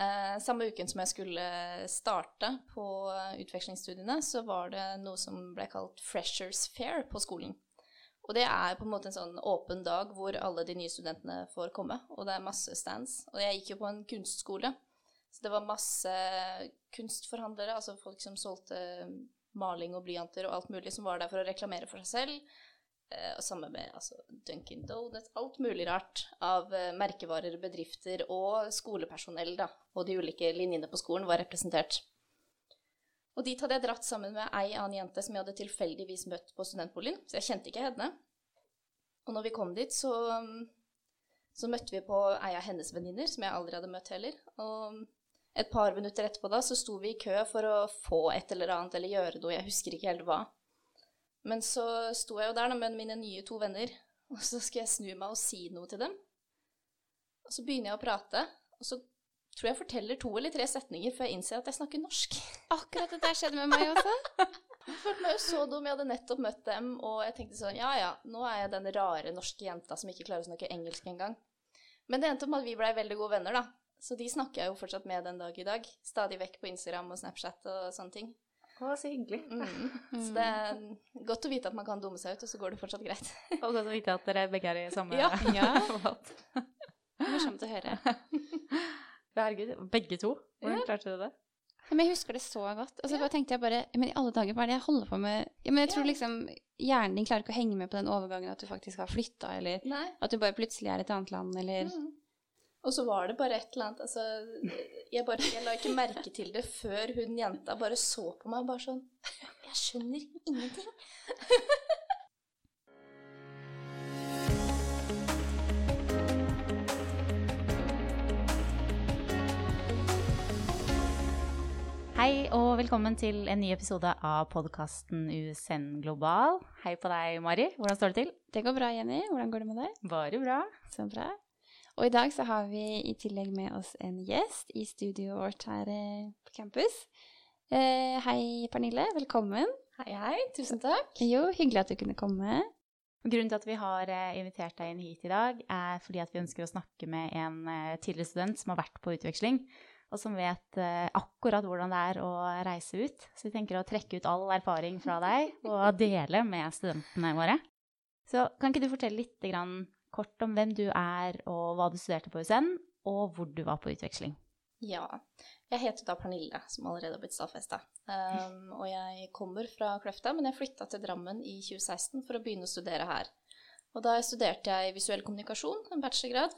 Eh, samme uken som jeg skulle starte på utvekslingsstudiene, så var det noe som ble kalt Freshers Fair på skolen. Og det er på en måte en sånn åpen dag hvor alle de nye studentene får komme, og det er masse stands. Og jeg gikk jo på en kunstskole, så det var masse kunstforhandlere, altså folk som solgte maling og blyanter og alt mulig, som var der for å reklamere for seg selv. Eh, og sammen med altså, Dunkin Donuts, alt mulig rart av eh, merkevarer, bedrifter og skolepersonell, da. Og de ulike linjene på skolen var representert. Og dit hadde jeg dratt sammen med ei annen jente som jeg hadde tilfeldigvis møtt på studentboligen, så jeg kjente ikke henne. Og når vi kom dit, så, så møtte vi på ei av hennes venninner, som jeg aldri hadde møtt heller. Og et par minutter etterpå da, så sto vi i kø for å få et eller annet eller gjøre noe, jeg husker ikke helt hva. Men så sto jeg jo der da, med mine nye to venner, og så skal jeg snu meg og si noe til dem. Og så begynner jeg å prate, og så tror jeg forteller to eller tre setninger før jeg innser at jeg snakker norsk. Akkurat det der skjedde med meg også. Jeg følte meg jo så dum, jeg hadde nettopp møtt dem, og jeg tenkte sånn ja ja, nå er jeg den rare norske jenta som ikke klarer å snakke engelsk engang. Men det endte med at vi blei veldig gode venner, da. Så de snakker jeg jo fortsatt med den dag i dag. Stadig vekk på Instagram og Snapchat og sånne ting. Å, så hyggelig. Mm. Så det er godt å vite at man kan dumme seg ut, og så går det fortsatt greit. Og godt å vite at dere begge er i samme Ja. Ja. båt. Morsomt å høre. Herregud, begge to. Hvordan klarte du det? Ja, Men jeg husker det så godt. Og så bare tenkte jeg bare Men i alle dager, hva er det jeg holder på med? Ja, men jeg tror Ja. liksom hjernen din klarer ikke å henge med på den overgangen at du faktisk har flytta, eller Nei. at du bare plutselig er i et annet land, eller Mm. Og så var det bare et eller annet Altså, jeg, bare, jeg la ikke merke til det før hun jenta bare så på meg bare sånn Jeg skjønner ingenting. Hei og velkommen til en ny episode av podkasten USN Global. Hei på deg, Mari. Hvordan står det til? Det går bra, Jenny. Hvordan går det med deg? Bare bra. Så bra. Og i dag så har vi i tillegg med oss en gjest i studioet vårt her eh, på campus. Eh, hei, Pernille. Velkommen. Hei, hei. Tusen takk. Jo, hyggelig at du kunne komme. Grunnen til at vi har eh, invitert deg inn hit i dag, er fordi at vi ønsker å snakke med en eh, tidligere student som har vært på utveksling, og som vet akkurat hvordan det er å reise ut. Så vi tenker å trekke ut all erfaring fra deg og dele med studentene våre. Så kan ikke du fortelle litt kort om hvem du er, og hva du studerte på USN, og hvor du var på utveksling? Ja. Jeg heter da Pernille, som allerede har blitt stadfesta. Um, og jeg kommer fra Kløfta, men jeg flytta til Drammen i 2016 for å begynne å studere her. Og da studerte jeg visuell kommunikasjon, en bachelorgrad.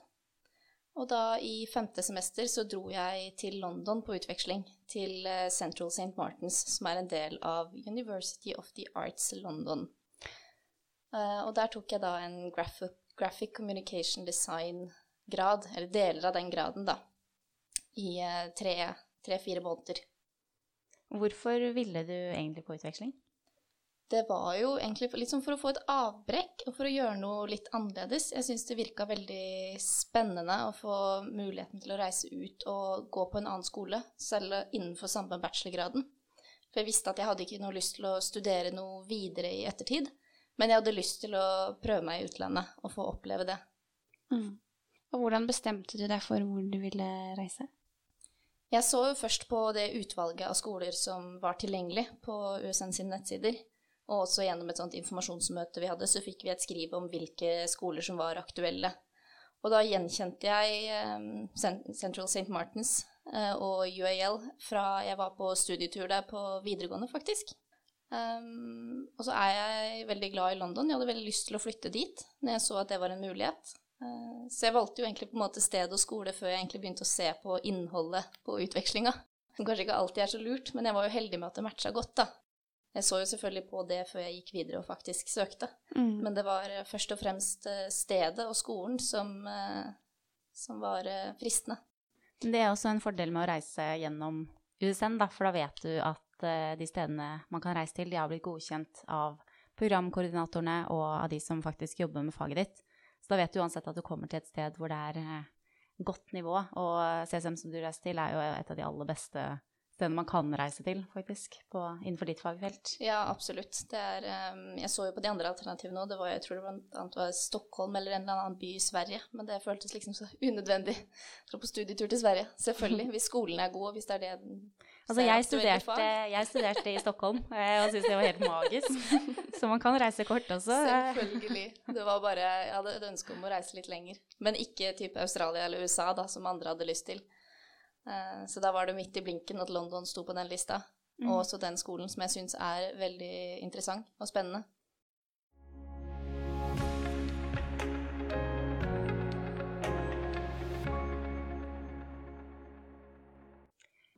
Og da i femte semester så dro jeg til London på utveksling, til eh, Central St. Martins, som er en del av University of the Arts London. Uh, og der tok jeg da en graphic, graphic communication design-grad, eller deler av den graden, da i eh, tre-fire måneder. Hvorfor ville du egentlig på utveksling? Det var jo egentlig litt sånn for å få et avbrekk og for å gjøre noe litt annerledes. Jeg syns det virka veldig spennende å få muligheten til å reise ut og gå på en annen skole, selv innenfor samme bachelorgraden. For jeg visste at jeg hadde ikke noe lyst til å studere noe videre i ettertid, men jeg hadde lyst til å prøve meg i utlandet og få oppleve det. Mm. Og hvordan bestemte du deg for hvor du ville reise? Jeg så jo først på det utvalget av skoler som var tilgjengelig på USN sine nettsider. Og også gjennom et sånt informasjonsmøte vi hadde, så fikk vi et skriv om hvilke skoler som var aktuelle. Og da gjenkjente jeg eh, Central St. Martins eh, og UAL fra jeg var på studietur der på videregående, faktisk. Um, og så er jeg veldig glad i London. Jeg hadde veldig lyst til å flytte dit når jeg så at det var en mulighet. Uh, så jeg valgte jo egentlig på en måte sted og skole før jeg egentlig begynte å se på innholdet på utvekslinga. Som kanskje ikke alltid er så lurt, men jeg var jo heldig med at det matcha godt, da. Jeg så jo selvfølgelig på det før jeg gikk videre og faktisk søkte. Mm. Men det var eh, først og fremst eh, stedet og skolen som, eh, som var fristende. Det er også en fordel med å reise gjennom USN, da, for da vet du at eh, de stedene man kan reise til, de har blitt godkjent av programkoordinatorene og av de som faktisk jobber med faget ditt. Så da vet du uansett at du kommer til et sted hvor det er eh, godt nivå. Og CSM som du reiser til, er jo et av de aller beste stedene man kan reise til, faktisk, på, innenfor ditt fagfelt. Ja, absolutt. Det er, um, jeg så jo på de andre alternativene òg. Jeg tror det annet var Stockholm eller en eller annen by i Sverige. Men det føltes liksom så unødvendig. Dra på studietur til Sverige. Selvfølgelig. Hvis skolen er god, og hvis det er det Altså, jeg studerte, jeg studerte, i Stockholm og syntes det var helt magisk. Så man kan reise kort også. Selvfølgelig. Det var bare Jeg hadde et ønske om å reise litt lenger. Men ikke type Australia eller USA, da, som andre hadde lyst til. Eh, så da var det midt i blinken at London sto på den lista. Mm. Og også den skolen som jeg syns er veldig interessant og spennende.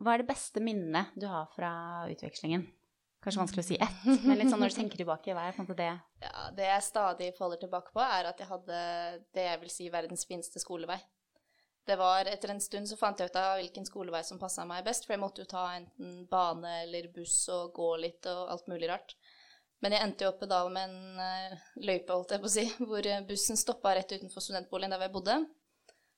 Hva er det beste minnet du har fra utvekslingen? Kanskje vanskelig å si ett, men litt sånn når du tenker tilbake, hva er det? Ja, det jeg stadig faller tilbake på, er at jeg hadde det jeg vil si verdens fineste skolevei det var Etter en stund så fant jeg ut av hvilken skolevei som passa meg best, for jeg måtte jo ta enten bane eller buss og gå litt og alt mulig rart. Men jeg endte jo oppe da med en uh, løype, holdt jeg på å si, hvor bussen stoppa rett utenfor studentboligen der jeg bodde.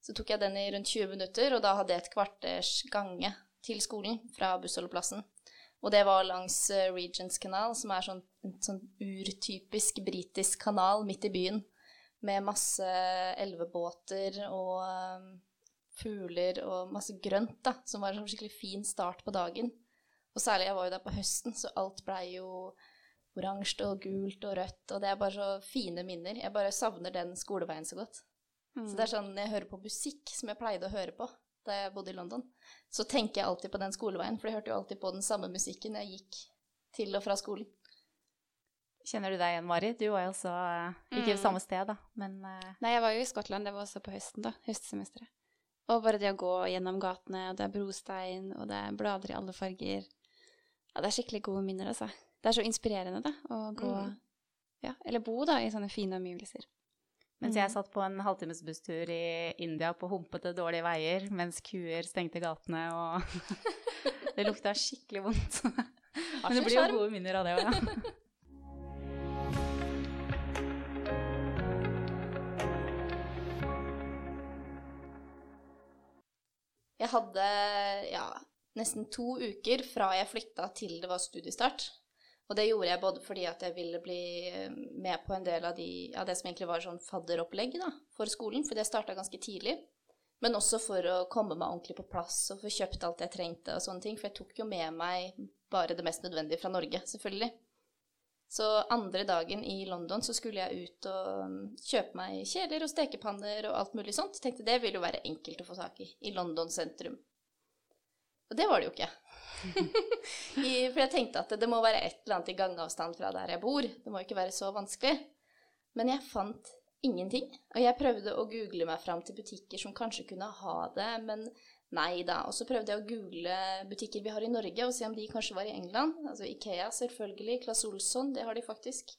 Så tok jeg den i rundt 20 minutter, og da hadde jeg et kvarters gange til skolen fra bussholdeplassen. Og det var langs uh, Regents kanal, som er sånn, en sånn urtypisk britisk kanal midt i byen, med masse elvebåter og uh, fugler og masse grønt, da, som var en sånn skikkelig fin start på dagen. Og særlig, jeg var jo der på høsten, så alt blei jo oransje og gult og rødt, og det er bare så fine minner. Jeg bare savner den skoleveien så godt. Mm. Så det er sånn, jeg hører på musikk, som jeg pleide å høre på da jeg bodde i London, så tenker jeg alltid på den skoleveien, for jeg hørte jo alltid på den samme musikken jeg gikk til og fra skolen. Kjenner du deg igjen, Mari? Du var jo også uh, ikke mm. samme sted, da, men uh... Nei, jeg var jo i Skottland, det var også på høsten, da. Høstsemesteret. Og bare det å gå gjennom gatene, og det er brostein, og det er blader i alle farger Ja, det er skikkelig gode minner, altså. Det er så inspirerende, da, å gå mm. Ja, eller bo, da, i sånne fine omgivelser. Mens jeg mm. satt på en halvtimes busstur i India på humpete, dårlige veier mens kuer stengte gatene, og det lukta skikkelig vondt. Men det blir jo gode minner av det òg, ja. Jeg hadde ja, nesten to uker fra jeg flytta til det var studiestart. Og det gjorde jeg både fordi at jeg ville bli eh, med på en del av, de, av det som egentlig var sånn fadderopplegg da, for skolen, for det starta ganske tidlig. Men også for å komme meg ordentlig på plass og få kjøpt alt jeg trengte og sånne ting. For jeg tok jo med meg bare det mest nødvendige fra Norge, selvfølgelig. Så andre dagen i London så skulle jeg ut og um, kjøpe meg kjeler og stekepanner og alt mulig sånt. Tenkte det ville jo være enkelt å få tak i i London sentrum. Og det var det jo ikke. I, for jeg tenkte at det må være et eller annet i gangavstand fra der jeg bor. Det må ikke være så vanskelig. Men jeg fant ingenting. Og jeg prøvde å google meg fram til butikker som kanskje kunne ha det, men Nei da. Og så prøvde jeg å google butikker vi har i Norge, og se om de kanskje var i England. Altså Ikea, selvfølgelig. Claes Olsson, det har de faktisk.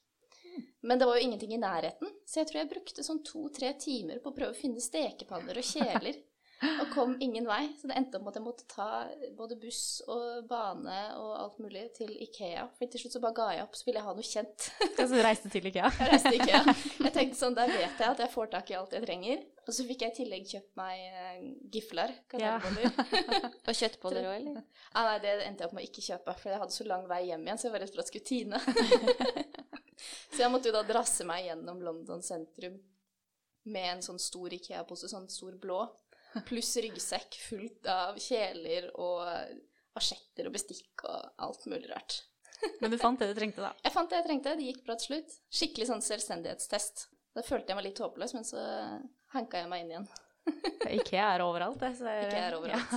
Men det var jo ingenting i nærheten, så jeg tror jeg brukte sånn to-tre timer på å prøve å finne stekepanner og kjeler. Og kom ingen vei. Så det endte opp med at jeg måtte ta både buss og bane og alt mulig til Ikea. For til slutt så bare ga jeg opp, så ville jeg ha noe kjent. Så du reiste til Ikea? Jeg reiste til Ikea. Jeg tenkte sånn, der vet jeg at jeg får tak i alt jeg trenger. Og så fikk jeg i tillegg kjøpt meg giflar, gifler. Kanelboller. Ja. og kjøttboller òg, eller? Ah, nei, det endte jeg opp med å ikke kjøpe, for jeg hadde så lang vei hjem igjen, så jeg var redd for at skulle tine. så jeg måtte jo da drasse meg gjennom London sentrum med en sånn stor Ikea-pose, sånn stor blå. Pluss ryggsekk fullt av kjeler og asjetter og bestikk og alt mulig rart. Men du fant det du trengte, da? Jeg fant det jeg trengte. Det gikk bra til slutt. Skikkelig sånn selvstendighetstest. Da følte jeg meg litt håpløs, men så hanka jeg meg inn igjen. Ikea er overalt, det. Så Ikea er overalt.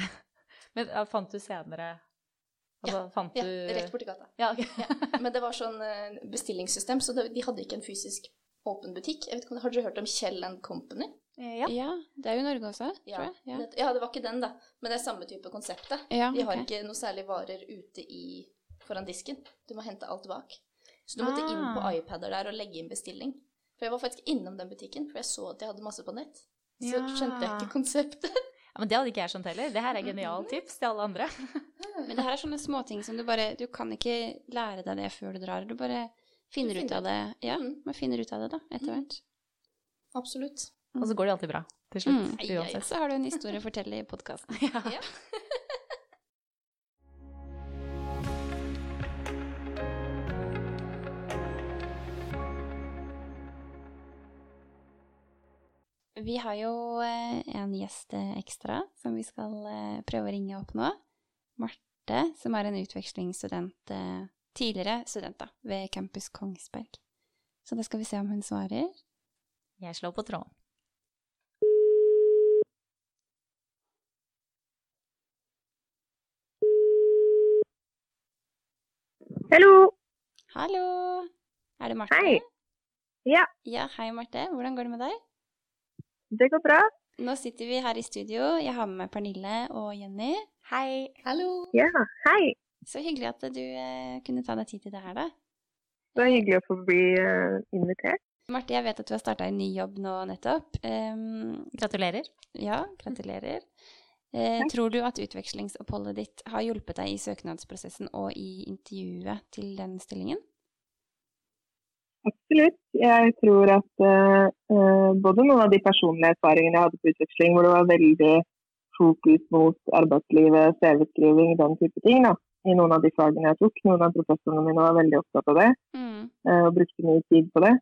Ja. men ja, fant du senere altså, ja, fant ja, rett borti gata. Ja, okay. ja, men det var sånn eh, bestillingssystem, så de hadde ikke en fysisk åpen butikk. Jeg vet ikke, Har dere hørt om Kjell Company? Eh, ja. ja. Det er jo Norge også, ja. tror jeg. Ja. Ja. det var ikke den, da. Men det er samme type konseptet. Ja, De har ikke noe særlig varer ute i, foran disken. Du må hente alt bak. Så du måtte ah. inn på ah. iPader der og legge inn bestilling. For jeg var faktisk innom den butikken, for jeg så at de hadde masse på nett. Så skjønte jeg ikke konseptet. Ja, Men det hadde ikke jeg skjønt heller. Det her er genialt tips til alle andre. men det her er sånne småting som du bare Du kan ikke lære deg det før du drar. Du bare finner, du finner ut av det. Ja, mm. man finner ut av det da, etter mm. Absolutt. Og så går det alltid bra til slutt. Mm. Uansett. Så har du en historie å fortelle i podkasten. ja. Vi har jo eh, en gjest eh, ekstra som vi skal eh, prøve å ringe opp nå. Marte, som er en utvekslingsstudent, tidligere student da, ved Campus Kongsberg. Så da skal vi se om hun svarer. Jeg slår på tråden. Hallo. Hallo. Er det Marte? Hei. Ja. Ja, hei Marte. Hvordan går det med deg? Det går bra. Nå sitter vi her i studio. Jeg har med meg Pernille og Jenny. Hei. Hallo. Ja, hei. Så hyggelig at du eh, kunne ta deg tid til det her, da. Det var hyggelig å få bli eh, invitert. Marte, jeg vet at du har starta en ny jobb nå nettopp. Um, Gratulerer. ja, gratulerer. Eh, tror du at utvekslingsoppholdet ditt har hjulpet deg i søknadsprosessen og i intervjuet til den stillingen? Absolutt. Jeg tror at eh, både noen av de personlige erfaringene jeg hadde på utveksling, hvor det var veldig fokus mot arbeidslivet, CV-skriving, den type ting, da, i noen av de fagene jeg tok. Noen av professorene mine var veldig opptatt av det Mm. eh, og brukte mye tid på det.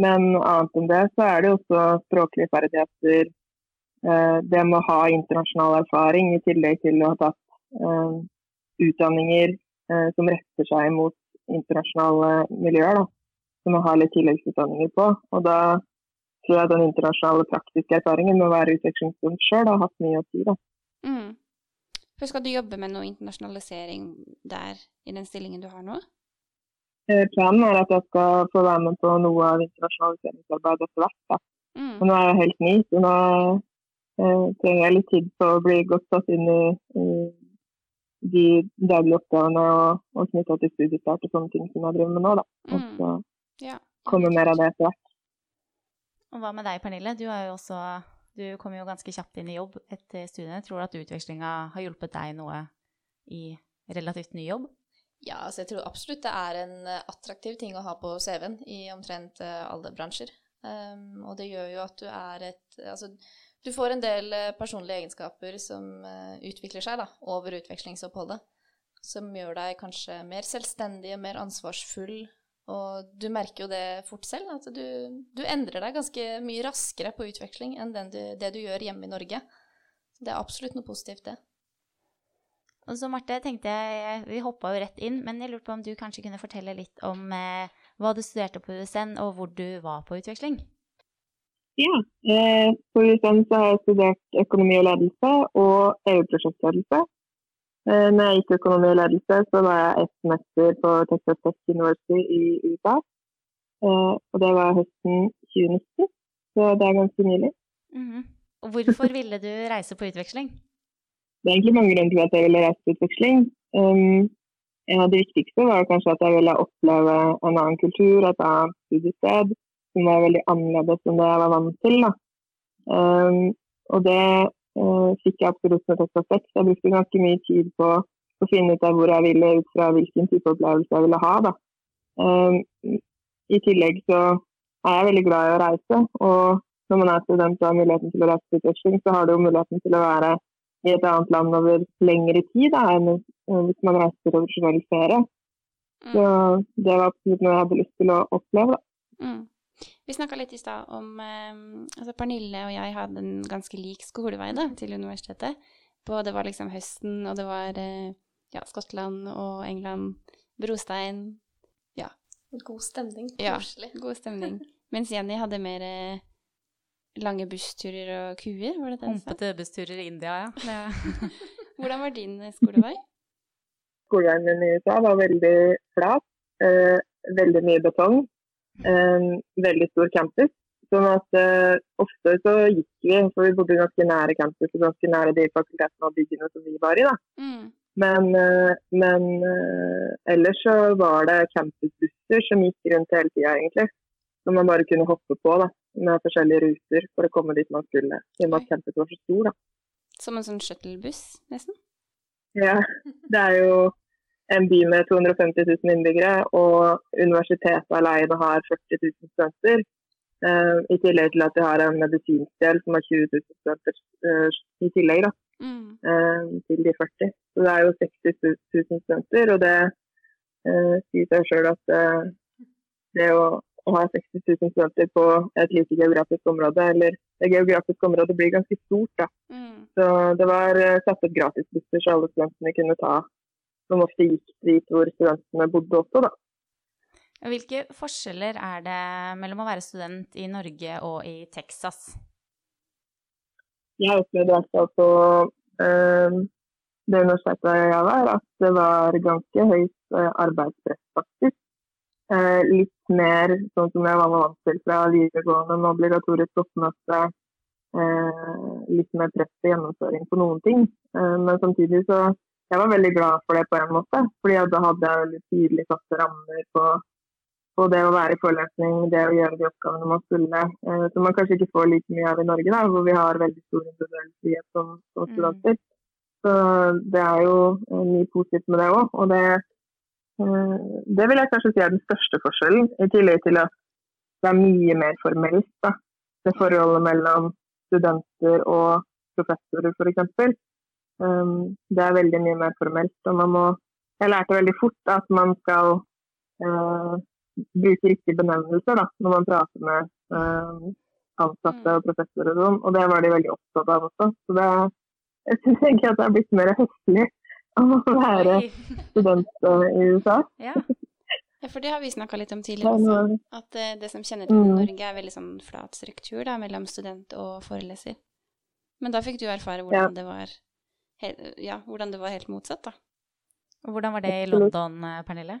Men annet enn det så er det også språklige ferdigheter, det med å ha internasjonal erfaring i tillegg til å ha tatt utdanninger som retter seg mot internasjonale miljøer. da som jeg har litt tilleggsutdanninger på. Og da tror jeg den internasjonale praktiske erfaringen med å være utvekslingsstudent sjøl har hatt mye å si. da. Mm. For skal du jobbe med noe internasjonalisering der, i den stillingen du har nå? Eh, planen er at jeg skal få være med på noe av internasjonaliseringsarbeidet etter hvert. da. Mm. Og nå er jeg helt ny, så nå eh, trenger jeg litt tid på å bli godt satt inn i, i de daglige oppgavene og, og knytta til studiestart og sånne ting som jeg driver med nå. da. Og Mm. så Ja. kommer mer av det etter hvert. Og hva med deg, Pernille? Du, er jo også, du kom jo ganske kjapt inn i jobb etter studiene. Tror du at utvekslinga har hjulpet deg noe i relativt ny jobb? Ja, altså jeg tror absolutt det er en eh, attraktiv ting å ha på CV-en i omtrent eh, alle bransjer. Um, og det gjør jo at du er et Altså, du får en del eh, personlige egenskaper som eh, utvikler seg da, over utvekslingsoppholdet. Som gjør deg kanskje mer selvstendig og mer ansvarsfull. Og du merker jo det fort selv, at du, du endrer deg ganske mye raskere på utveksling enn du, det du gjør hjemme i Norge. Så det er absolutt noe positivt, det. Og så Marte, tenkte jeg, Vi hoppa jo rett inn, men jeg lurte på om du kanskje kunne fortelle litt om eh, hva du studerte på USN, og hvor du var på utveksling? Ja, på USN så har jeg studert økonomi og ledelse og EU-prosjektledelse. Eh, når jeg gikk økonomi og ledelse, så var jeg ett semester på Texas Tech University i USA. Eh, og det var høsten 2019, så det er ganske nylig. Mhm. Og hvorfor ville du reise på utveksling? Det er egentlig mange grunner til at jeg ville reise på utveksling. Um, en av de viktigste var kanskje at jeg ville oppleve en annen kultur, et annet studiested, som var veldig annerledes enn det jeg var vant til. Da. Um, og det uh, fikk jeg absolutt med Texas Tech. Jeg brukte ganske mye tid på å finne ut av hvor jeg ville ut fra hvilken type opplevelse jeg ville ha. Da. Um, I tillegg så er jeg veldig glad i å reise. og når man er student og har muligheten til å reise til utveksling, så har du jo muligheten til å være i et annet land over lengre tid da, enn eh, hvis man reiser til tradisjonell ferie. Så det var absolutt noe jeg hadde lyst til å oppleve. Da. Mm. Vi snakka litt i stad om eh, altså Pernille og jeg hadde en ganske lik skolevei da, til universitetet. Både det var liksom høsten, og det var eh, ja, Skottland og England, brostein. God stemning. Ja. God stemning. Mens Jenny hadde mer eh, lange bussturer og kuer, var det det du sa? Humpete bussturer i India, ja. Ja. Hvordan var din eh, skolevei? Skoleveien min i USA var veldig flat. Eh, veldig mye betong. Eh, veldig stor campus. Sånn at uh, ofte så gikk vi, for vi bodde ganske nære campus og ganske nære de fakultetene og byggene som vi var i. da. Mm. Men, uh, men uh, ellers så var det campusbusser som gikk rundt hele tida, egentlig. Som man bare kunne hoppe på da, med forskjellige ruter for å komme dit man skulle. I og med at campus var så stor, da. Som en sånn shuttlebuss, nesten? Ja, det er jo en by med 250 000 innbyggere, og universitetet alene har 40 000 studenter. Eh, I tillegg til at de har en medisinsk del som har 20 000 studenter eh, i tillegg. da. Mm. eh, til de 40. Så det er jo 60 000 studenter, og det sier seg sjøl at det å å ha 60 000 studenter på et lite geografisk område. Eller det geografiske området blir ganske stort, da. Mm. Så det var satt opp gratisbusser så alle studentene kunne ta, som ofte gikk dit hvor studentene bodde også, da. Hvilke forskjeller er det mellom å være student i Norge og i Texas? Jeg opplevde i hvert fall på uh, det universitetet jeg var, at det var ganske høyt uh, arbeidspress, faktisk. Eh, litt mer sånn som jeg var vant til fra videregående med obligatorisk oppmøte. litt mer press til gjennomføring på noen ting. men samtidig så jeg var veldig glad for det på en måte. fordi da hadde jeg veldig tydelig satte rammer på på det å være i forelesning, det å gjøre de oppgavene man skulle. Eh, som man kanskje ikke får like mye av i Norge, da, hvor vi har veldig stor individuell frihet som, som, mm. studenter. Mm. Så det er jo eh, mye positivt med det òg. Og det, eh, det, vil jeg kanskje si er den største forskjellen, i tillegg til at det er mye mer formelt. da, Det forholdet mellom studenter og professorer, f.eks. Um, det er veldig mye mer formelt. og man må, Jeg lærte veldig fort at man skal uh, bruke riktige benevnelser da, når man prater med uh, ansatte og professorer og sånn. Og det var de veldig opptatt av også. Så det, jeg syns egentlig at det er blitt mer høflig å være student uh, i USA. Ja. ja. for det har vi snakka litt om tidligere også. At det som kjenner mm. Norge, er veldig sånn flat struktur da, mellom student og foreleser. Men da fikk du erfare hvordan, ja. det var, ja, hvordan det var helt motsatt, da. Og hvordan var det i London, Pernille?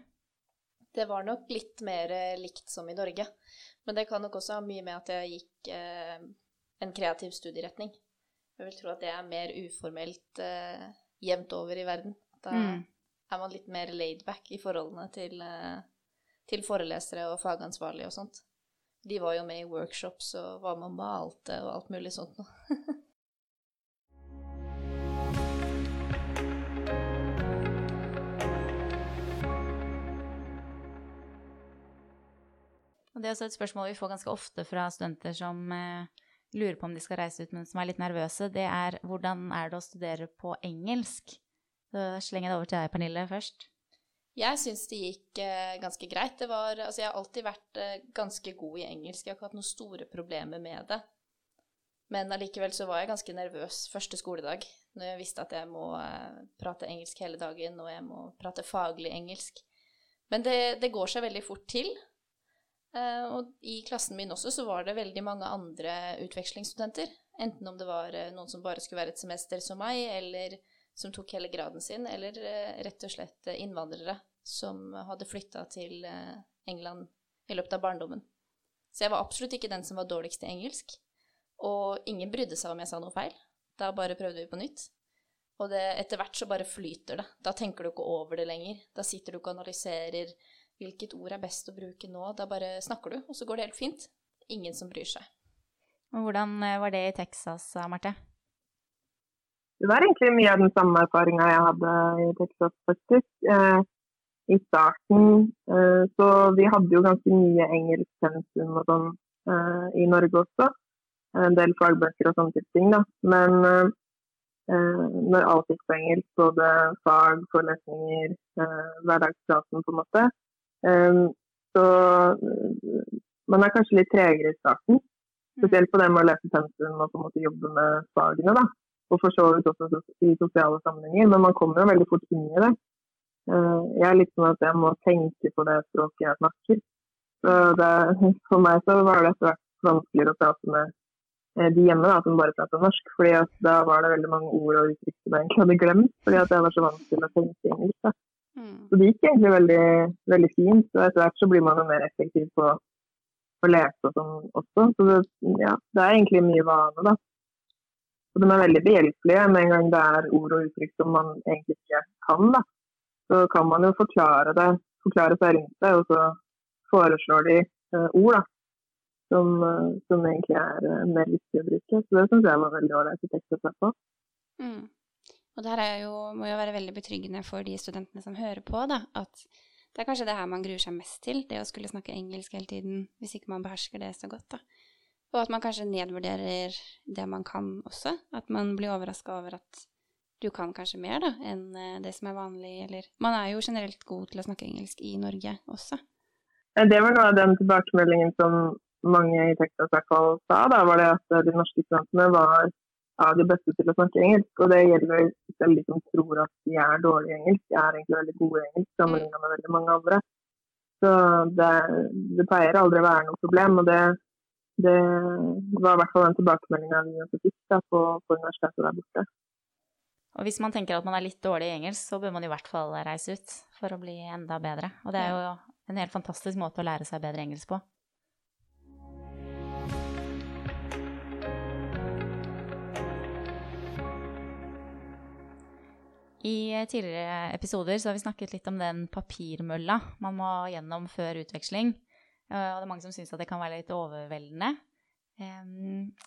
Det var nok litt mer eh, likt som i Norge. Men det kan nok også ha mye med at jeg gikk eh, en kreativ studieretning. Jeg vil tro at det er mer uformelt eh, jevnt over i verden. Da mm. er man litt mer laidback i forholdene til, eh, til, forelesere og fagansvarlige og sånt. De var jo med i workshops og var med og malte og alt mulig sånt noe. det er også et spørsmål vi får ganske ofte fra studenter som eh, lurer på om de skal reise ut, men som er litt nervøse. Det er hvordan er det å studere på engelsk? Så slenger jeg det over til deg, Pernille, først. Jeg syns det gikk eh, ganske greit. Det var, altså, jeg har alltid vært eh, ganske god i engelsk. Jeg har ikke hatt noen store problemer med det. Men allikevel så var jeg ganske nervøs første skoledag, når jeg visste at jeg må eh, prate engelsk hele dagen, og jeg må prate faglig engelsk. Men det, det går seg veldig fort til. Eh, og i klassen min også så var det veldig mange andre utvekslingsstudenter. Enten om det var eh, noen som bare skulle være et semester som meg, eller som tok hele graden sin, eller eh, rett og slett innvandrere som hadde flytta til England i løpet av barndommen. Så jeg var absolutt ikke den som var dårligst i engelsk. Og ingen brydde seg om jeg sa noe feil. Da bare prøvde vi på nytt. Og det, etter hvert så bare flyter det. Da tenker du ikke over det lenger. Da sitter du ikke og analyserer hvilket ord er best å bruke nå. Da bare snakker du, og så går det helt fint. Ingen som bryr seg. Og hvordan eh, var det i Texas, Marte? Det var egentlig mye av den samme erfaringa jeg hadde i Texas, faktisk. Eh, I starten eh, så vi hadde jo ganske mye engelsk pensum og sånn eh, i Norge også. En del fagbøker og sånne ting, da. Men eh, når alt gikk på engelsk, både fag, forelesninger, eh, hverdagspraten på en måte, så man er kanskje litt tregere i starten. Spesielt på det med å lese pensum og på en måte jobbe med fagene. da. Og for så vidt også i sosiale sammenhenger, men man kommer jo veldig fort inn i det. Ehm, jeg er litt sånn at jeg må tenke på det språket jeg snakker. Så det, for meg så var det etter hvert vanskeligere å prate med eh, de hjemme da, som bare prater norsk. fordi da var det veldig mange ord og uttrykk som jeg egentlig hadde glemt. fordi at jeg var så vant til å tenke engelsk. da. Mm. Så det gikk egentlig veldig, veldig fint. Og etter hvert så blir man jo mer effektiv på å lese og sånn også. Så det, ja, det er egentlig mye vane, da. Og de er veldig behjelpelige med en gang det er ord og uttrykk som man egentlig ikke kan. da. Så kan man jo forklare det, forklare seg rundt det, og så foreslår de uh, ord da, som, uh, som, egentlig er uh, mer viktig å bruke. Så det syns jeg var veldig ålreit å tekst å se på. Mm. Og det her jo, må jo være veldig betryggende for de studentene som hører på, da, at det er kanskje det her man gruer seg mest til, det å skulle snakke engelsk hele tiden, hvis ikke man behersker det så godt, da. Og at man kanskje nedvurderer det man kan også. At man blir overraska over at du kan kanskje mer da, enn eh, det som er vanlig, eller Man er jo generelt god til å snakke engelsk i Norge også. Det var noe av den tilbakemeldingen som mange i Texas i hvert sa. Da var det at de norske studentene var av de beste til å snakke engelsk. Og det gjelder selv de som tror at de er dårlige i engelsk. De er egentlig veldig gode i engelsk sammenlignet med veldig mange andre. Så det, det pleier aldri å være noe problem. og det, det var i hvert fall den tilbakemeldinga vi fikk på, på universitetet der borte. Og hvis man tenker at man er litt dårlig i engelsk, så bør man i hvert fall reise ut for å bli enda bedre. Og det er jo en helt fantastisk måte å lære seg bedre engelsk på. I tidligere episoder så har vi snakket litt om den papirmølla man må gjennom før utveksling. Og det er mange som syns at det kan være litt overveldende.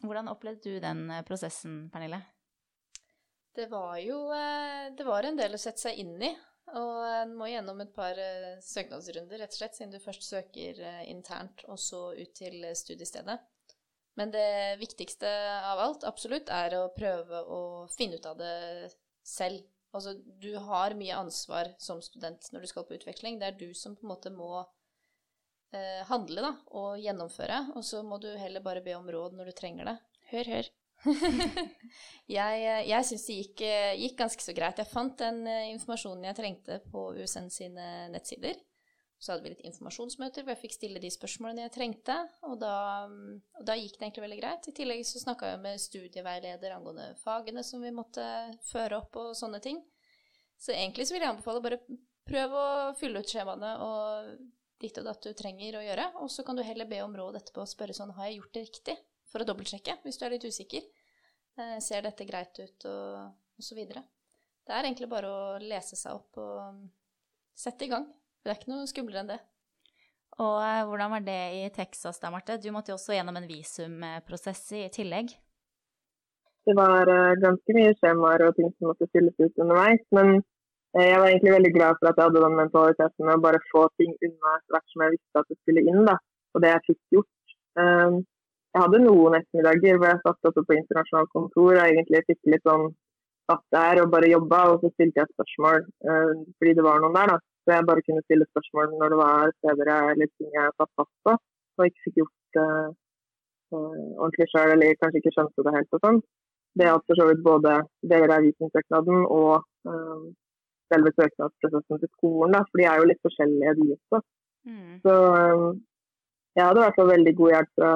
Hvordan opplevde du den prosessen, Pernille? Det var jo eh, det var en del å sette seg inn i. Og en må gjennom et par eh, søknadsrunder, rett og slett, siden du først søker eh, internt og så ut til studiestedet. Men det viktigste av alt, absolutt, er å prøve å finne ut av det selv Altså, du har mye ansvar som student når du skal på utveksling. Det er du som på en måte må eh, handle da, og gjennomføre. Og så må du heller bare be om råd når du trenger det. Hør, hør. jeg jeg syns det gikk, gikk, ganske så greit. Jeg fant den eh, informasjonen jeg trengte på USN sine nettsider. Så hadde vi litt informasjonsmøter hvor jeg fikk stille de spørsmålene jeg trengte. Og da, og da gikk det egentlig veldig greit. I tillegg så snakka jeg med studieveileder angående fagene som vi måtte føre opp, og sånne ting. Så egentlig så vil jeg anbefale bare prøv å fylle ut skjemaene og ditt og datt du trenger å gjøre. Og så kan du heller be om råd etterpå og spørre sånn har jeg gjort det riktig? For å dobbeltsjekke hvis du er litt usikker. Eh, ser dette greit ut, og, og så videre. Det er egentlig bare å lese seg opp og sette i gang. Det er ikke noe skumlere enn det. Og eh, hvordan var det i Texas da, Marte? Du måtte jo også gjennom en visumprosess i tillegg. Det var uh, ganske mye skjemaer og ting som måtte fylles ut underveis. Men uh, jeg var egentlig veldig glad for at jeg hadde den mentaliteten med å bare få ting unna etter hvert som jeg visste at det skulle inn. da. Og det jeg fikk gjort. Jeg hadde noen ettermiddager hvor jeg satt oppe på internasjonalt kontor og egentlig fikk litt sånn satt der og bare jobba, og så stilte jeg spørsmål fordi det var noen der. da. Så jeg bare kunne stille spørsmål når det var steder jeg, eller ting jeg satt fast på og ikke fikk gjort uh, uh, ordentlig sjøl, eller kanskje ikke skjønte det helt og sånn. Det at for så vidt både deler av visumsøknaden og uh, selve søknadsprosessen til skolen, da, for de er jo litt forskjellige, de også. Mm. Så jeg hadde i hvert fall veldig god hjelp fra,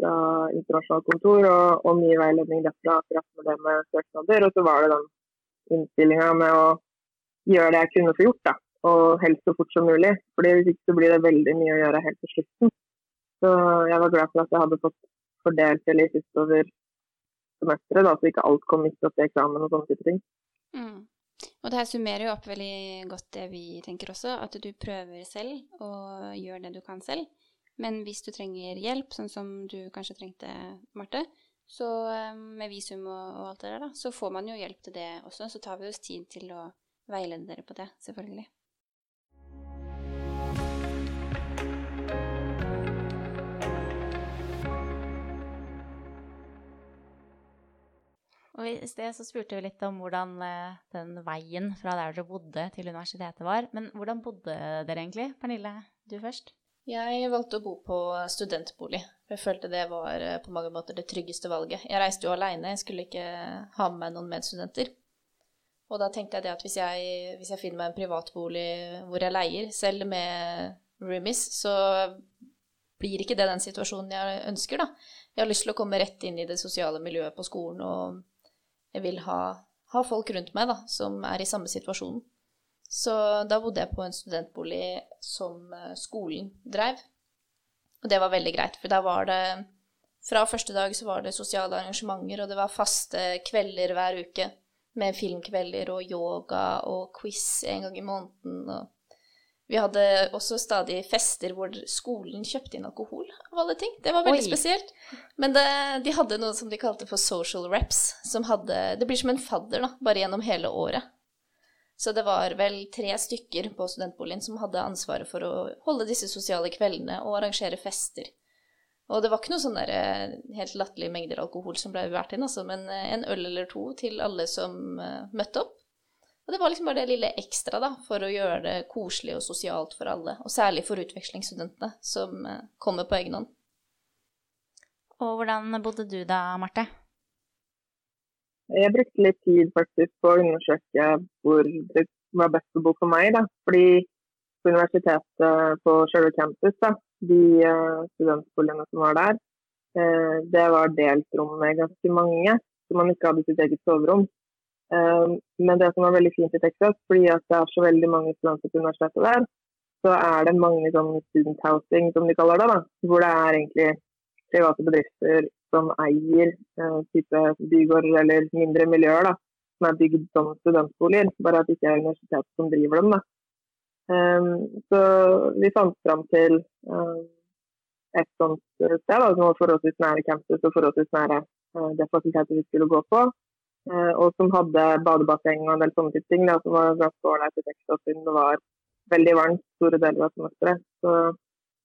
fra internasjonalt kontor og, og, mye veiledning derfra akkurat med det med søknader. Og så var det den innstillinga med å gjøre det jeg kunne få gjort, da og helst så fort som mulig. fordi Hvis ikke så blir det veldig mye å gjøre helt til slutten. Så jeg var glad for at jeg hadde fått fordelt det litt utover semesteret, da, så ikke alt kom midt oppi eksamen og sånne type ting. Mm. Og det her summerer jo opp veldig godt det vi tenker også, at du prøver selv og gjør det du kan selv. Men hvis du trenger hjelp, sånn som du kanskje trengte, Marte, så eh, med visum og, og alt det der, da, så får man jo hjelp til det også. Så tar vi oss tid til å veilede dere på det, selvfølgelig. Og I sted så spurte vi litt om hvordan eh, den veien fra der dere bodde til universitetet var. Men hvordan bodde dere egentlig? Pernille, du først. Jeg valgte å bo på studentbolig. Jeg følte det var eh, på mange måter det tryggeste valget. Jeg reiste jo aleine, jeg skulle ikke ha med meg noen medstudenter. Og da tenkte jeg det at hvis jeg, hvis jeg finner meg en privatbolig hvor jeg leier, selv med roomies, så blir ikke det den situasjonen jeg ønsker, da. Jeg har lyst til å komme rett inn i det sosiale miljøet på skolen og jeg vil ha, ha, folk rundt meg da, som er i samme situasjon. Så da bodde jeg på en studentbolig som eh, skolen drev. Og det var veldig greit, for da var det Fra første dag så var det sosiale arrangementer, og det var faste kvelder hver uke med filmkvelder og yoga og quiz en gang i måneden. og vi hadde også stadig fester hvor skolen kjøpte inn alkohol, av alle ting. Det var veldig Oi. spesielt. Men det, de hadde noe som de kalte for social reps, som hadde Det blir som en fadder, da, bare gjennom hele året. Så det var vel tre stykker på studentboligen som hadde ansvaret for å holde disse sosiale kveldene og arrangere fester. Og det var ikke noe sånn der, eh, helt latterlige mengder alkohol som ble vært inn, altså, men eh, en øl eller to til alle som uh, møtte opp. Og det var liksom bare det lille ekstra da, for å gjøre det koselig og sosialt for alle, og særlig for utvekslingsstudentene som eh, kommer på egen hånd. Og hvordan bodde du da, Marte? Jeg brukte litt tid faktisk på å undersøke hvor det var best å bo for meg. Da. Fordi på universitetet på selve campus, da, de uh, studentboligene som var der, uh, det var delt rom med ganske mange, så man ikke hadde sitt eget soverom. Uh, men det som er veldig fint i Texas, fordi at det er så veldig mange studenter på universitetet der, så er det mange sånn student housing, som de kaller det, da, hvor det er egentlig private bedrifter som eier uh, type bygårder eller mindre miljøer da, som er bygd som studentboliger, bare at det ikke er universitetet som driver dem. da. Um, så vi fant fram til um, et sånt sted da, som var forholdsvis nære campus og forholdsvis nære uh, det fakultetet vi skulle gå på. Uh, og som hadde badebasseng og en del sånne ting. Da, som var ganske ålreit i Texas siden det var veldig varmt store deler av semesteret. Så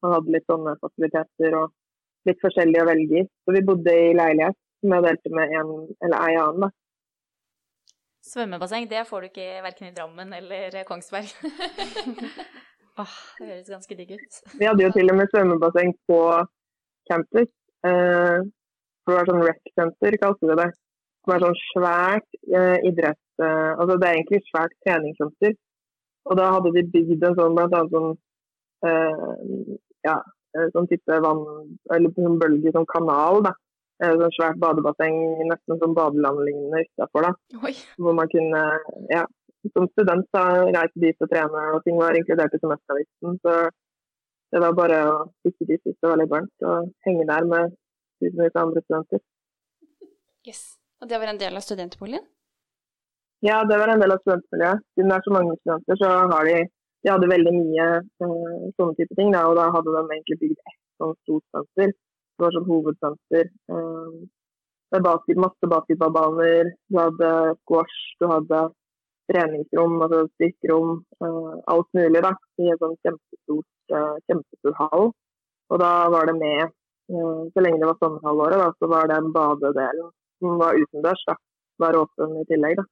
man hadde litt sånne fasiliteter og litt forskjellig å velge i. Så vi bodde i leilighet som jeg delte med en eller ei annen. da. Svømmebasseng det får du ikke verken i Drammen eller Kongsberg. Åh, det høres ganske digg ut. Vi hadde jo til og med svømmebasseng på campus. Eh, det var sånn rec-senter, kalte vi det. Som er sånn svært eh, idrett... Eh, altså det er egentlig svært treningssenter. Og da hadde de bygd en sånn blant annet sånn eh, ja, Eh, sånn type vann, eller sånn bølge, sånn kanal. da. Eh, sånn svært badebasseng, nesten som badeland-lignende utafor. Hvor man kunne, ja, som student da, reise dit og trene, og ting var inkludert i semesteravgiften. Så det var bare å stikke dit hvis det var litt varmt, og henge der med tusenvis av andre studenter. Yes. Og det var en del av studentboligen? Ja, det var en del av studentmiljøet. Siden det er så mange studenter, så har de de hadde veldig mye uh, sånne type ting. Da, og da hadde de egentlig bygd ett sånn stort senter. Det var sånn hovedsenter. Uh, med basket, masse basketballbaner, du hadde squash, du hadde treningsrom, altså styrkerom, uh, alt mulig da, i en sånn kjempestort, kjempestor hall. Og da var det med, så lenge det var sommerhalvåret, da, så var den badedelen som var utendørs, da, var åpen i tillegg. da.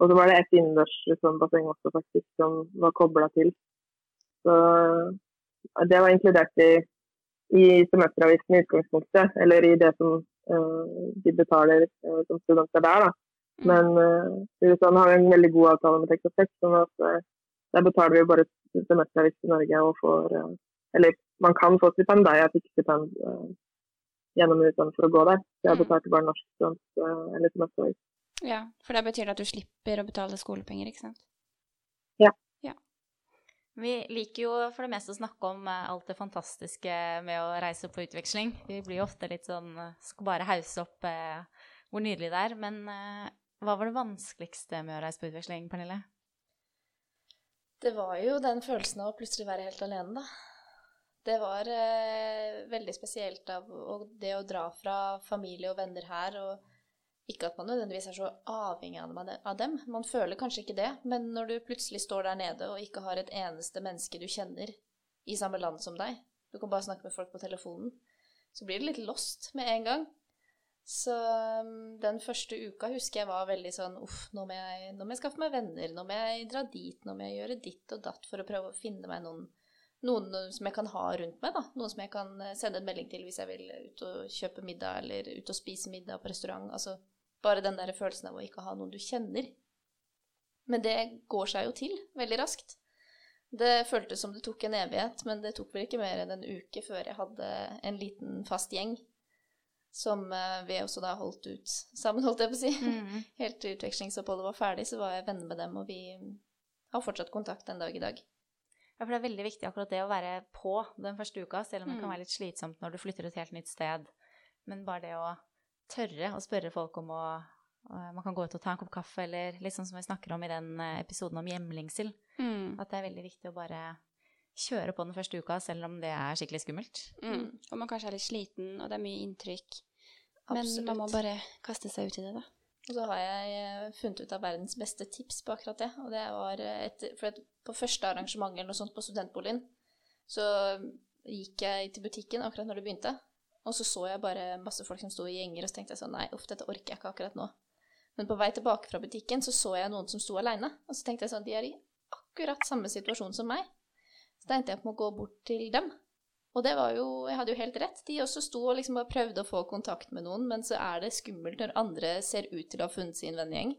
Og så var det et innendørs sånn basseng også, faktisk, som var kobla til. Så det var inkludert i, i semesteravgiften i utgangspunktet, eller i det som uh, de betaler uh, som studenter der. da. Mm. Men uh, USA har en veldig god avtale med Texas Tech, sånn at uh, der betaler vi bare semesteravgift i Norge og får Eller man kan få stipend, da. Jeg fikk stipend gjennom utdanning for å gå der. Så jeg mm. betalte bare norsk student, eller semesteravgift. Ja, for det betyr at du slipper å betale skolepenger, ikke sant? Ja. ja. Vi liker jo for det meste å snakke om eh, alt det fantastiske med å reise på utveksling. Vi blir jo ofte litt sånn Skal bare hause opp eh, hvor nydelig det er. Men eh, hva var det vanskeligste med å reise på utveksling, Pernille? Det var jo den følelsen av å plutselig være helt alene, da. Det var eh, veldig spesielt av og det å dra fra familie og venner her og ikke at man nødvendigvis er så avhengig av dem, man føler kanskje ikke det, men når du plutselig står der nede og ikke har et eneste menneske du kjenner i samme land som deg, du kan bare snakke med folk på telefonen, så blir det litt lost med en gang. Så um, den første uka husker jeg var veldig sånn uff, nå må, jeg, nå må jeg skaffe meg venner, nå må jeg dra dit, nå må jeg gjøre ditt og datt for å prøve å finne meg noen, noen som jeg kan ha rundt meg, da. Noen som jeg kan eh, sende en melding til hvis jeg vil ut og kjøpe middag eller ut og spise middag på restaurant. Altså bare den der følelsen av å ikke ha noen du kjenner. Men det går seg jo til veldig raskt. Det føltes som det tok en evighet, men det tok vel ikke mer enn en uke før jeg hadde en liten fast gjeng som eh, vi også da holdt ut sammen, holdt jeg på å si. Mm. Helt til utvekslingsoppholdet var ferdig, så var jeg venner med dem, og vi har fortsatt kontakt en dag i dag. Ja, for det er veldig viktig akkurat det å være på den første uka, selv om det mm. kan være litt slitsomt når du flytter et helt nytt sted. Men bare det å tørre å spørre folk om å Man kan gå ut og ta en kopp kaffe, eller litt sånn som vi snakker om i den eh, episoden om hjemlengsel. Mm. At det er veldig viktig å bare kjøre på den første uka, selv om det er skikkelig skummelt. Mm. Og man kanskje er litt sliten, og det er mye inntrykk. Men man må bare kaste seg ut i det, da. Og så har jeg eh, funnet ut av verdens beste tips på akkurat det. Og det var et, for på første arrangement eller noe sånt på studentboligen, så gikk jeg til butikken akkurat når det begynte, og så så jeg bare masse folk som sto i gjenger, og så tenkte jeg sånn Nei, uff, dette orker jeg ikke akkurat nå. Men på vei tilbake fra butikken så så jeg noen som sto aleine. Og så tenkte jeg sånn, de er i akkurat samme situasjon som meg. Så da endte jeg på å gå bort til dem. Og det var jo Jeg hadde jo helt rett. De også sto og liksom bare prøvde å få kontakt med noen, men så er det skummelt når andre ser ut til å ha funnet sin vennegjeng.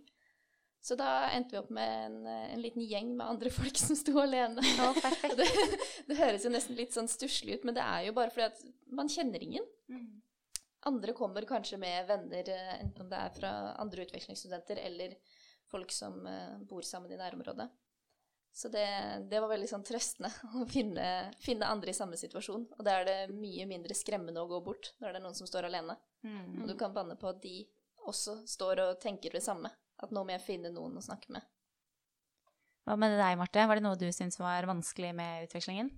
Så da endte vi opp med en, en liten gjeng med andre folk som sto alene. Oh, det, det høres jo nesten litt sånn stusslig ut, men det er jo bare fordi at man kjenner ingen. Andre kommer kanskje med venner, eh, enten om det er fra andre utvekslingsstudenter eller folk som eh, bor sammen i nærområdet. Så det, det var veldig sånn trøstende å finne, finne andre i samme situasjon. Og da er det mye mindre skremmende å gå bort når det er noen som står alene. Mm. Og du kan banne på at de også står og tenker det samme. At nå må jeg finne noen å snakke med. Hva med deg, Marte? Var det noe du syntes var vanskelig med utvekslingen?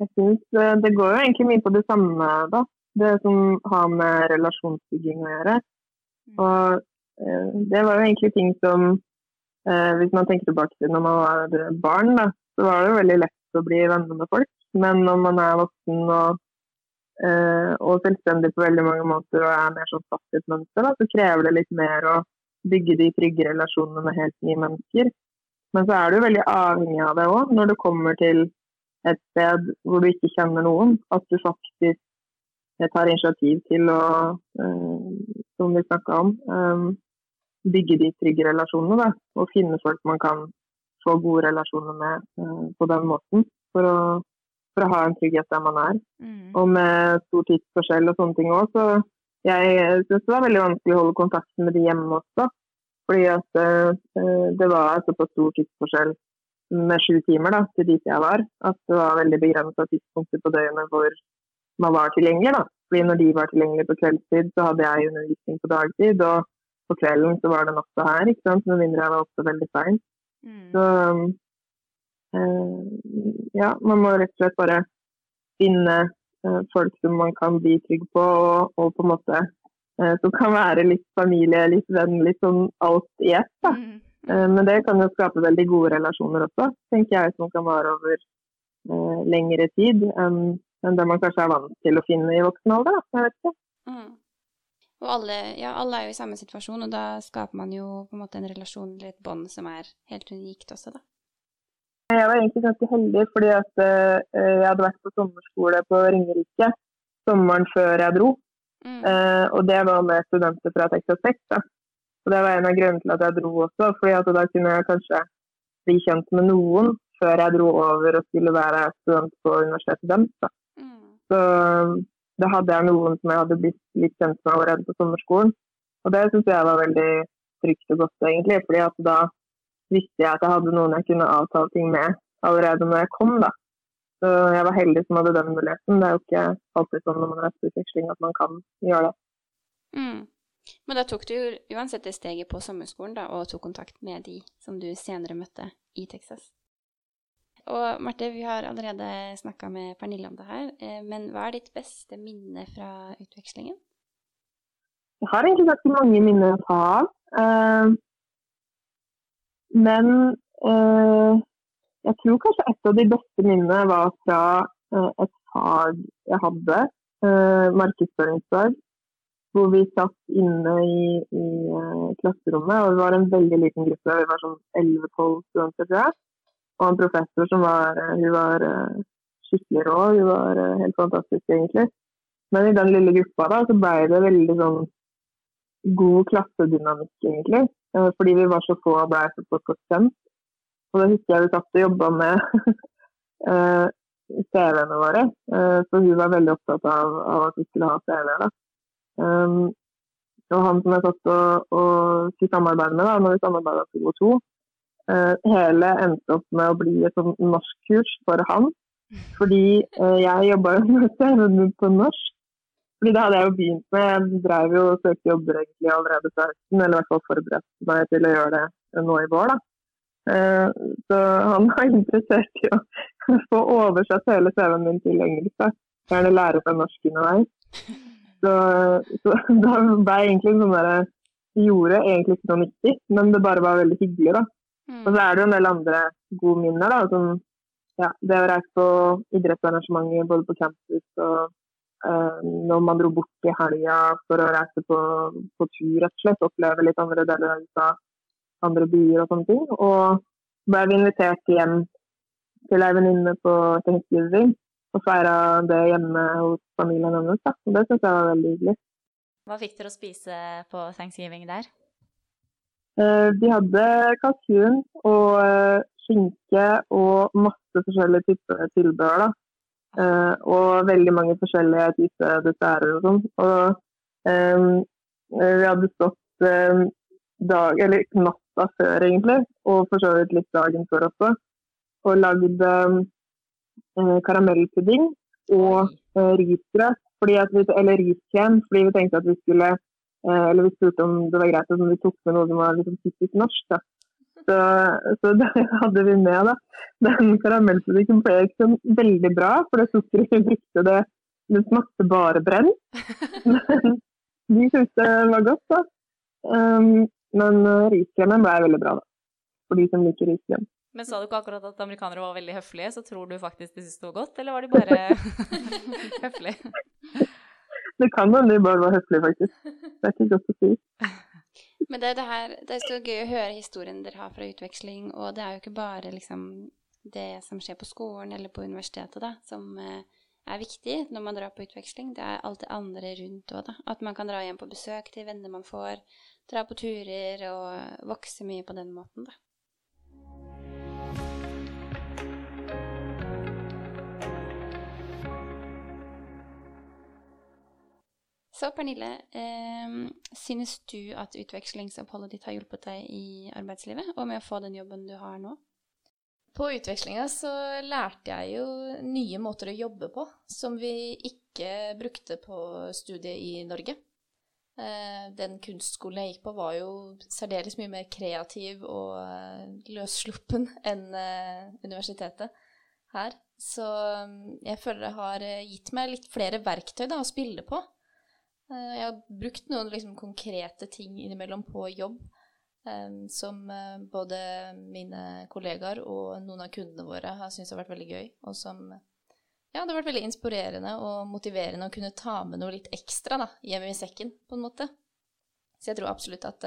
Jeg synes eh, det går jo egentlig mye på det samme, da. Det som har med relasjonsbygging å gjøre. Mm. Og eh, det var jo egentlig ting som Hvis man tenker tilbake til når man var barn, da, så var det jo veldig lett å bli venner med folk. Men når man er voksen og, eh, og selvstendig på veldig mange måter og er mer sånn fast i et mønster, da, så krever det litt mer å bygge de trygge relasjonene med helt nye mennesker. Men så er du veldig avhengig av det òg, når du kommer til et sted hvor du ikke kjenner noen. At du faktisk eh, tar initiativ til å, eh, som vi snakka om, eh, bygge de trygge relasjonene. Da, og finne folk man kan få gode relasjoner med eh, på den måten. For å, for å ha en trygghet der man er. Mm. Og med stor tidsforskjell og sånne ting òg, så jeg syns det var veldig vanskelig å holde kontakten med de hjemme også. Fordi at uh, det var såpass stor tidsforskjell med sju timer da, til dit jeg var, at det var veldig begrensa tidspunkter på døgnet hvor man var tilgjengelig. da. Fordi når de var tilgjengelige på kveldstid, så hadde jeg undervisning på dagtid. Og på kvelden så var det natta her, ikke sant? med mindre jeg var oppe veldig seint. Mm. Så eh, ja, man må rett og slett bare finne eh, folk som man kan bli trygg på, og, og på en måte eh, som kan være litt familie, litt venn, litt sånn alt i ett. da. Mm. Eh, Men det kan jo skape veldig gode relasjoner også, tenker jeg, som kan vare over eh, lengre tid enn det man kanskje er vant til å finne i voksen alder. Da. Jeg vet ikke. Mm. Og alle, ja, alle er jo i samme situasjon, og da skaper man jo på en måte en relasjon eller et bånd som er helt unikt også, da. Jeg var egentlig ganske heldig fordi at eh, jeg hadde vært på sommerskole på Ringerike sommeren før jeg dro. Mm. Eh, og det var med studenter fra Texas Tech. Da. Og det var en av grunnene til at jeg dro også, fordi at da kunne jeg kanskje bli kjent med noen før jeg dro over og skulle være student på universitetet deres. Mm. Så da hadde jeg noen som jeg hadde blitt litt kjent med allerede på sommerskolen. Og det syns jeg var veldig trygt og godt, egentlig. fordi at da visste jeg at jeg hadde noen jeg kunne avtale ting med allerede når jeg kom, da. Så jeg var heldig som hadde den muligheten. Det er jo ikke alltid sånn når man er på utveksling at man kan gjøre det. Mm. Men da tok du uansett det steget på sommerskolen da, og tok kontakt med de som du senere møtte i Texas. Og Marte, vi har allerede snakka med Pernille om det her, eh, men hva er ditt beste minne fra utvekslingen? Jeg har egentlig ganske mange minner å ta av. Eh, men eh, jeg tror kanskje et av de beste minnene var fra et fag jeg hadde, markedsføringsfag, hvor vi satt inne i, i klasserommet. og Det var en veldig liten gruppe, vi var sånn 11-12 studenter, tror jeg. Og en professor som var, eh, hun var eh, skikkelig rå. Hun var eh, helt fantastisk, egentlig. Men i den lille gruppa da, så ble det veldig sånn god klassedynamikk, egentlig. Fordi vi var så få og ble så fort kjent. Og da husker jeg vi satt og jobba med CV-ene våre. Så hun var veldig opptatt av, av at vi skulle ha da. Um, og han som jeg satt og, og skulle samarbeide med, da, når vi samarbeida og to, hele endte opp med å bli et sånn norskkurs for han. Fordi eh, jeg jobba jo med CV-en på norsk. Fordi det hadde jeg jo begynt med. Jeg drev jo og søkte jobber egentlig allerede fra høsten, eller i hvert fall forberedte meg til å gjøre det nå i vår. da. Eh, Så han var interessert i å få oversatt hele CV-en min til engelsk. da. Gjerne lære seg norsk underveis. Så, så da ble jeg egentlig sånn der gjorde egentlig ikke noe nyttig, men det bare var veldig hyggelig, da. Og så er det jo en del andre gode minner, da. Som ja, det å reise på idrettsarrangementer både på campus og uh, når man dro bort i helga for å reise på, på, tur, rett og slett. Oppleve litt andre deler av USA, andre byer og sånne ting. Og ble vi invitert hjem til ei venninne på Thanksgiving og feira det hjemme hos familien hennes. Da. Og det syns jeg var veldig hyggelig. Hva fikk dere å spise på thanksgiving der? De hadde kalkun og uh, skinke og masse forskjellige typer tilbehør. da. Uh, og veldig mange forskjellige typer desserter og sånn. Og um, vi hadde stått um, dag, eller natta før, egentlig, og for så vidt litt dagen før også, og lagd um, karamellpudding og uh, risgrøt, eller riskrem, fordi vi tenkte at vi skulle Eller vi spurte om det var greit om vi tok med noe som var liksom typisk norsk. da. Så, så det hadde vi med. da. Den karamellprodukten ble ikke sånn veldig bra, for det sukkeret vi brukte, det, det smakte bare brenn. Men de syntes det var godt, da. Um, men uh, riskremen ble veldig bra, da. For de som liker riskrem. Men sa du ikke akkurat at amerikanere var veldig høflige, så tror du faktisk de syntes det var godt, eller var de bare høflige? Det kan hende de bare var høflige, faktisk. Det er ikke godt å si. Men det, det, her, det, er så gøy å høre historien dere har fra utveksling, og det er jo ikke bare liksom det som skjer på skolen eller på universitetet, da, som eh, er viktig når man drar på utveksling. Det er alt det andre rundt òg, da. At man kan dra hjem på besøk til venner man får, dra på turer og vokse mye på den måten, da. Så Pernille, eh, synes du at utvekslingsoppholdet ditt har hjulpet deg i arbeidslivet, og med å få den jobben du har nå? På utvekslinga så lærte jeg jo nye måter å jobbe på som vi ikke brukte på studiet i Norge. Eh, den kunstskolen jeg gikk på var jo særdeles mye mer kreativ og eh, løssluppen enn eh, universitetet her. Så mm, jeg føler det har gitt meg litt flere verktøy da, å spille på. Eh, jeg har brukt noen liksom, konkrete ting innimellom på jobb um, som uh, både mine kollegaer og noen av kundene våre har syntes har vært veldig gøy, og som ja, det har vært veldig inspirerende og motiverende å kunne ta med noe litt ekstra da, hjemme i sekken, på en måte. Så jeg tror absolutt at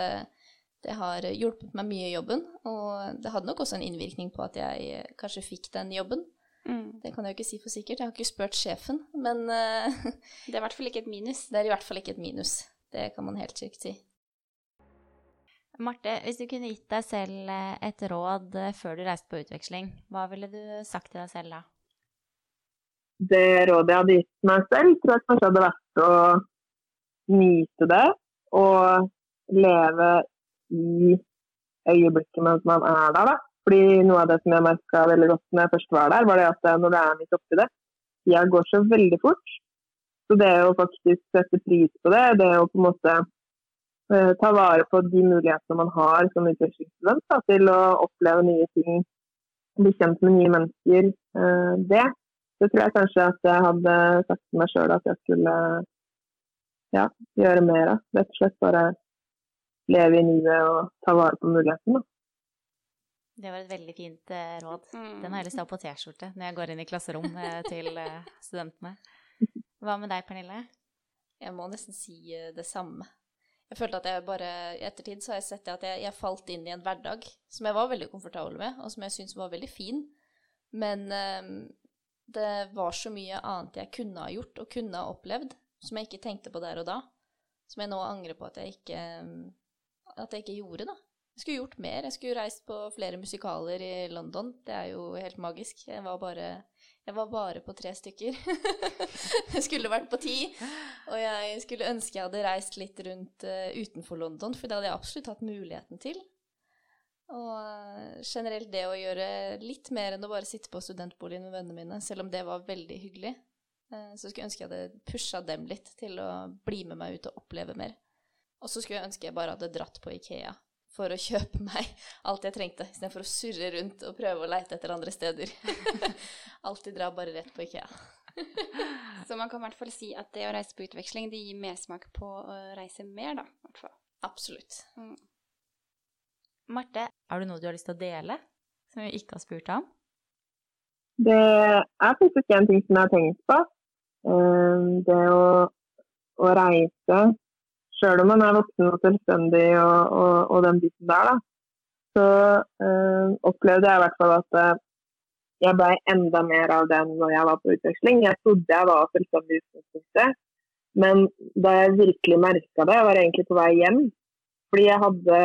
det har hjulpet meg mye i jobben, og det hadde nok også en innvirkning på at jeg kanskje fikk den jobben. Mm. Det kan jeg jo ikke si for sikkert. Jeg har ikke spurt sjefen, men uh, Det er i hvert fall ikke et minus. Det er i hvert fall ikke et minus. Det kan man helt sikkert si. Marte, hvis du kunne gitt deg selv eh, et råd eh, før du reiste på utveksling, hva ville du sagt til deg selv da? Det rådet jeg hadde gitt meg selv, tror jeg kanskje hadde vært å nyte det og leve i øyeblikket mens man er der. da. Fordi Noe av det som jeg merka veldig godt når jeg først var der, var det at når du er midt oppi det, tida går så veldig fort. Så det å faktisk sette pris på det, det å på en måte eh, ta vare på de mulighetene man har som utvekslingsstudent til å oppleve nye ting, bli kjent med nye mennesker, eh, det, det tror jeg kanskje at jeg hadde sagt til meg sjøl at jeg skulle ja, gjøre mer av. Rett og slett bare leve i nuet og ta vare på mulighetene. Det var et veldig fint eh, råd. Mm. Den har jeg lyst til å ha på T-skjorte når jeg går inn i klasserom eh, til eh, studentene. Hva med deg, Pernille? Jeg må nesten si eh, det samme. Jeg følte at jeg bare I ettertid så har jeg sett at jeg, jeg falt inn i en hverdag som jeg var veldig komfortabel med, og som jeg syntes var veldig fin. Men eh, det var så mye annet jeg kunne ha gjort og kunne ha opplevd, som jeg ikke tenkte på der og da. Som jeg nå angrer på at jeg ikke, at jeg ikke gjorde, da. Jeg skulle gjort mer. Jeg skulle reist på flere musikaler i London. Det er jo helt magisk. Jeg var bare, jeg var bare på tre stykker. jeg skulle vært på ti. Og jeg skulle ønske jeg hadde reist litt rundt uh, utenfor London, for det hadde jeg absolutt hatt muligheten til. Og uh, generelt det å gjøre litt mer enn å bare sitte på studentboligen med vennene mine, selv om det var veldig hyggelig, uh, så skulle jeg ønske jeg hadde pusha dem litt til å bli med meg ut og oppleve mer. Og så skulle jeg ønske jeg bare hadde dratt på Ikea for å kjøpe meg alt jeg trengte, istedenfor å surre rundt og prøve å leite etter andre steder. Alltid dra bare rett på Ikea. Så man kan i hvert fall si at det å reise på utveksling, det gir mersmak på å reise mer, da. hvert fall. Absolutt. Mm. Marte, har du noe du har lyst til å dele, som vi ikke har spurt om? Det er faktisk en ting som jeg har tenkt på. Eh, det å, å reise, sjøl om man er voksen og selvstendig og, og, og den biten der, da, så øh, opplevde jeg i hvert fall at øh, jeg ble enda mer av den når jeg var på utveksling. Jeg trodde jeg var selvstendig i utgangspunktet, men da jeg virkelig merka det, jeg var egentlig på vei hjem. Fordi jeg hadde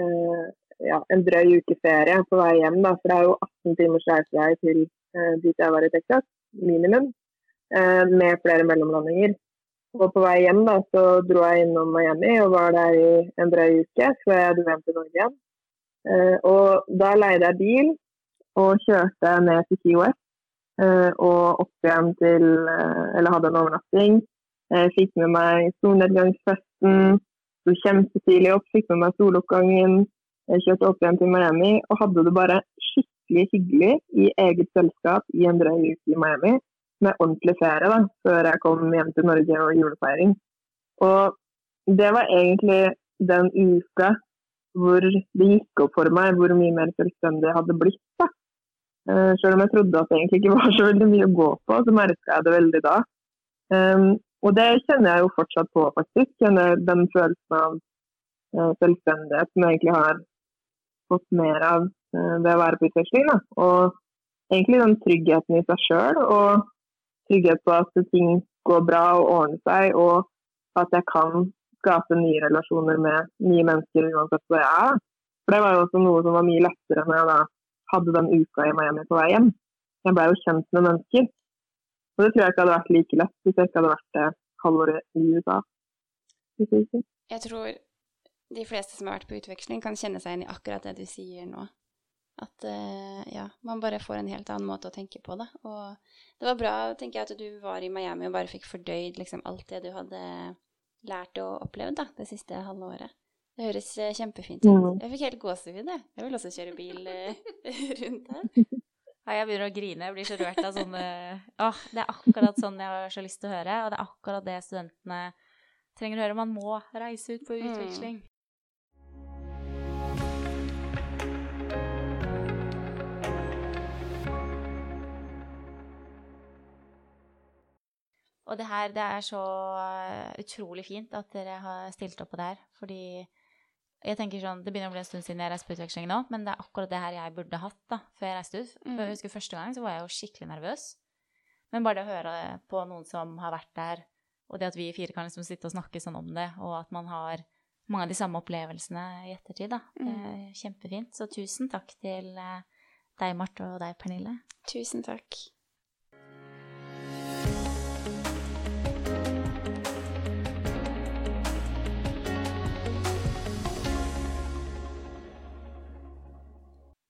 øh, ja, en drøy uke ferie på vei hjem, da, for det er jo 18 timers reisevei til dit jeg var i Texas, minimum, med flere mellomlandinger. Og på vei hjem da, så dro jeg innom Miami og var der i en drøy uke før jeg dro hjem til Norge igjen. Uh, og da leide jeg bil og kjørte ned til Key West uh, og opp igjen til uh, Eller hadde en overnatting. Fikk med meg solnedgangsfesten. Sto kjempetidlig opp, fikk med meg soloppgangen. Jeg kjørte opp igjen til Miami og hadde det bare skikkelig hyggelig i eget selskap i en drøy uke i Miami med ordentlig ferie da, før jeg kom hjem til Norge og julefeiring. Og det var egentlig den uka hvor det gikk opp for meg hvor mye mer selvstendig jeg hadde blitt. da. Uh, selv om jeg trodde at det egentlig ikke var så veldig mye å gå på, så merka jeg det veldig da. Um, og det kjenner jeg jo fortsatt på, faktisk. Kjenner den følelsen av uh, selvstendighet som jeg egentlig har fått mer av uh, ved å være på utveksling. Og egentlig den tryggheten i seg sjøl, og trygghet på at ting går bra og ordner seg, og at jeg kan skape nye relasjoner med nye mennesker uansett hvor jeg er. For det var jo også noe som var mye lettere når jeg da hadde den uka i Miami på vei hjem. Jeg ble jo kjent med mennesker. Og det tror jeg ikke hadde vært like lett hvis jeg ikke hadde vært det halvåret i USA. Jeg tror de fleste som har vært på utveksling, kan kjenne seg igjen i akkurat det du sier nå. At uh, ja, man bare får en helt annen måte å tenke på det. Og det var bra tenker jeg, at du var i Miami og bare fikk fordøyd liksom, alt det du hadde lært og opplevd da, det siste halve året. Det høres eh, kjempefint ut. Mm. Jeg fikk helt gåsehud, jeg. Jeg vil også kjøre bil eh, rundt her. Ja, jeg begynner å grine. Jeg blir så rørt av sånne Åh, det er akkurat sånn jeg har så lyst til å høre. Og det er akkurat det studentene trenger å høre. Man må reise ut på mm. utveksling. Og det her, det er så eh, utrolig fint at dere har stilt opp på det her. Fordi jeg tenker sånn, Det begynner å bli en stund siden jeg reiste på utveksling nå, men det er akkurat det her jeg burde hatt da, før jeg reiste ut. For jeg mm. husker Første gang så var jeg jo skikkelig nervøs. Men bare det å høre på noen som har vært der, og det at vi fire kan liksom sitte og snakke sånn om det, og at man har mange av de samme opplevelsene i ettertid, da. Mm. kjempefint. Så tusen takk til eh, deg, Marte, og deg, Pernille. Tusen takk.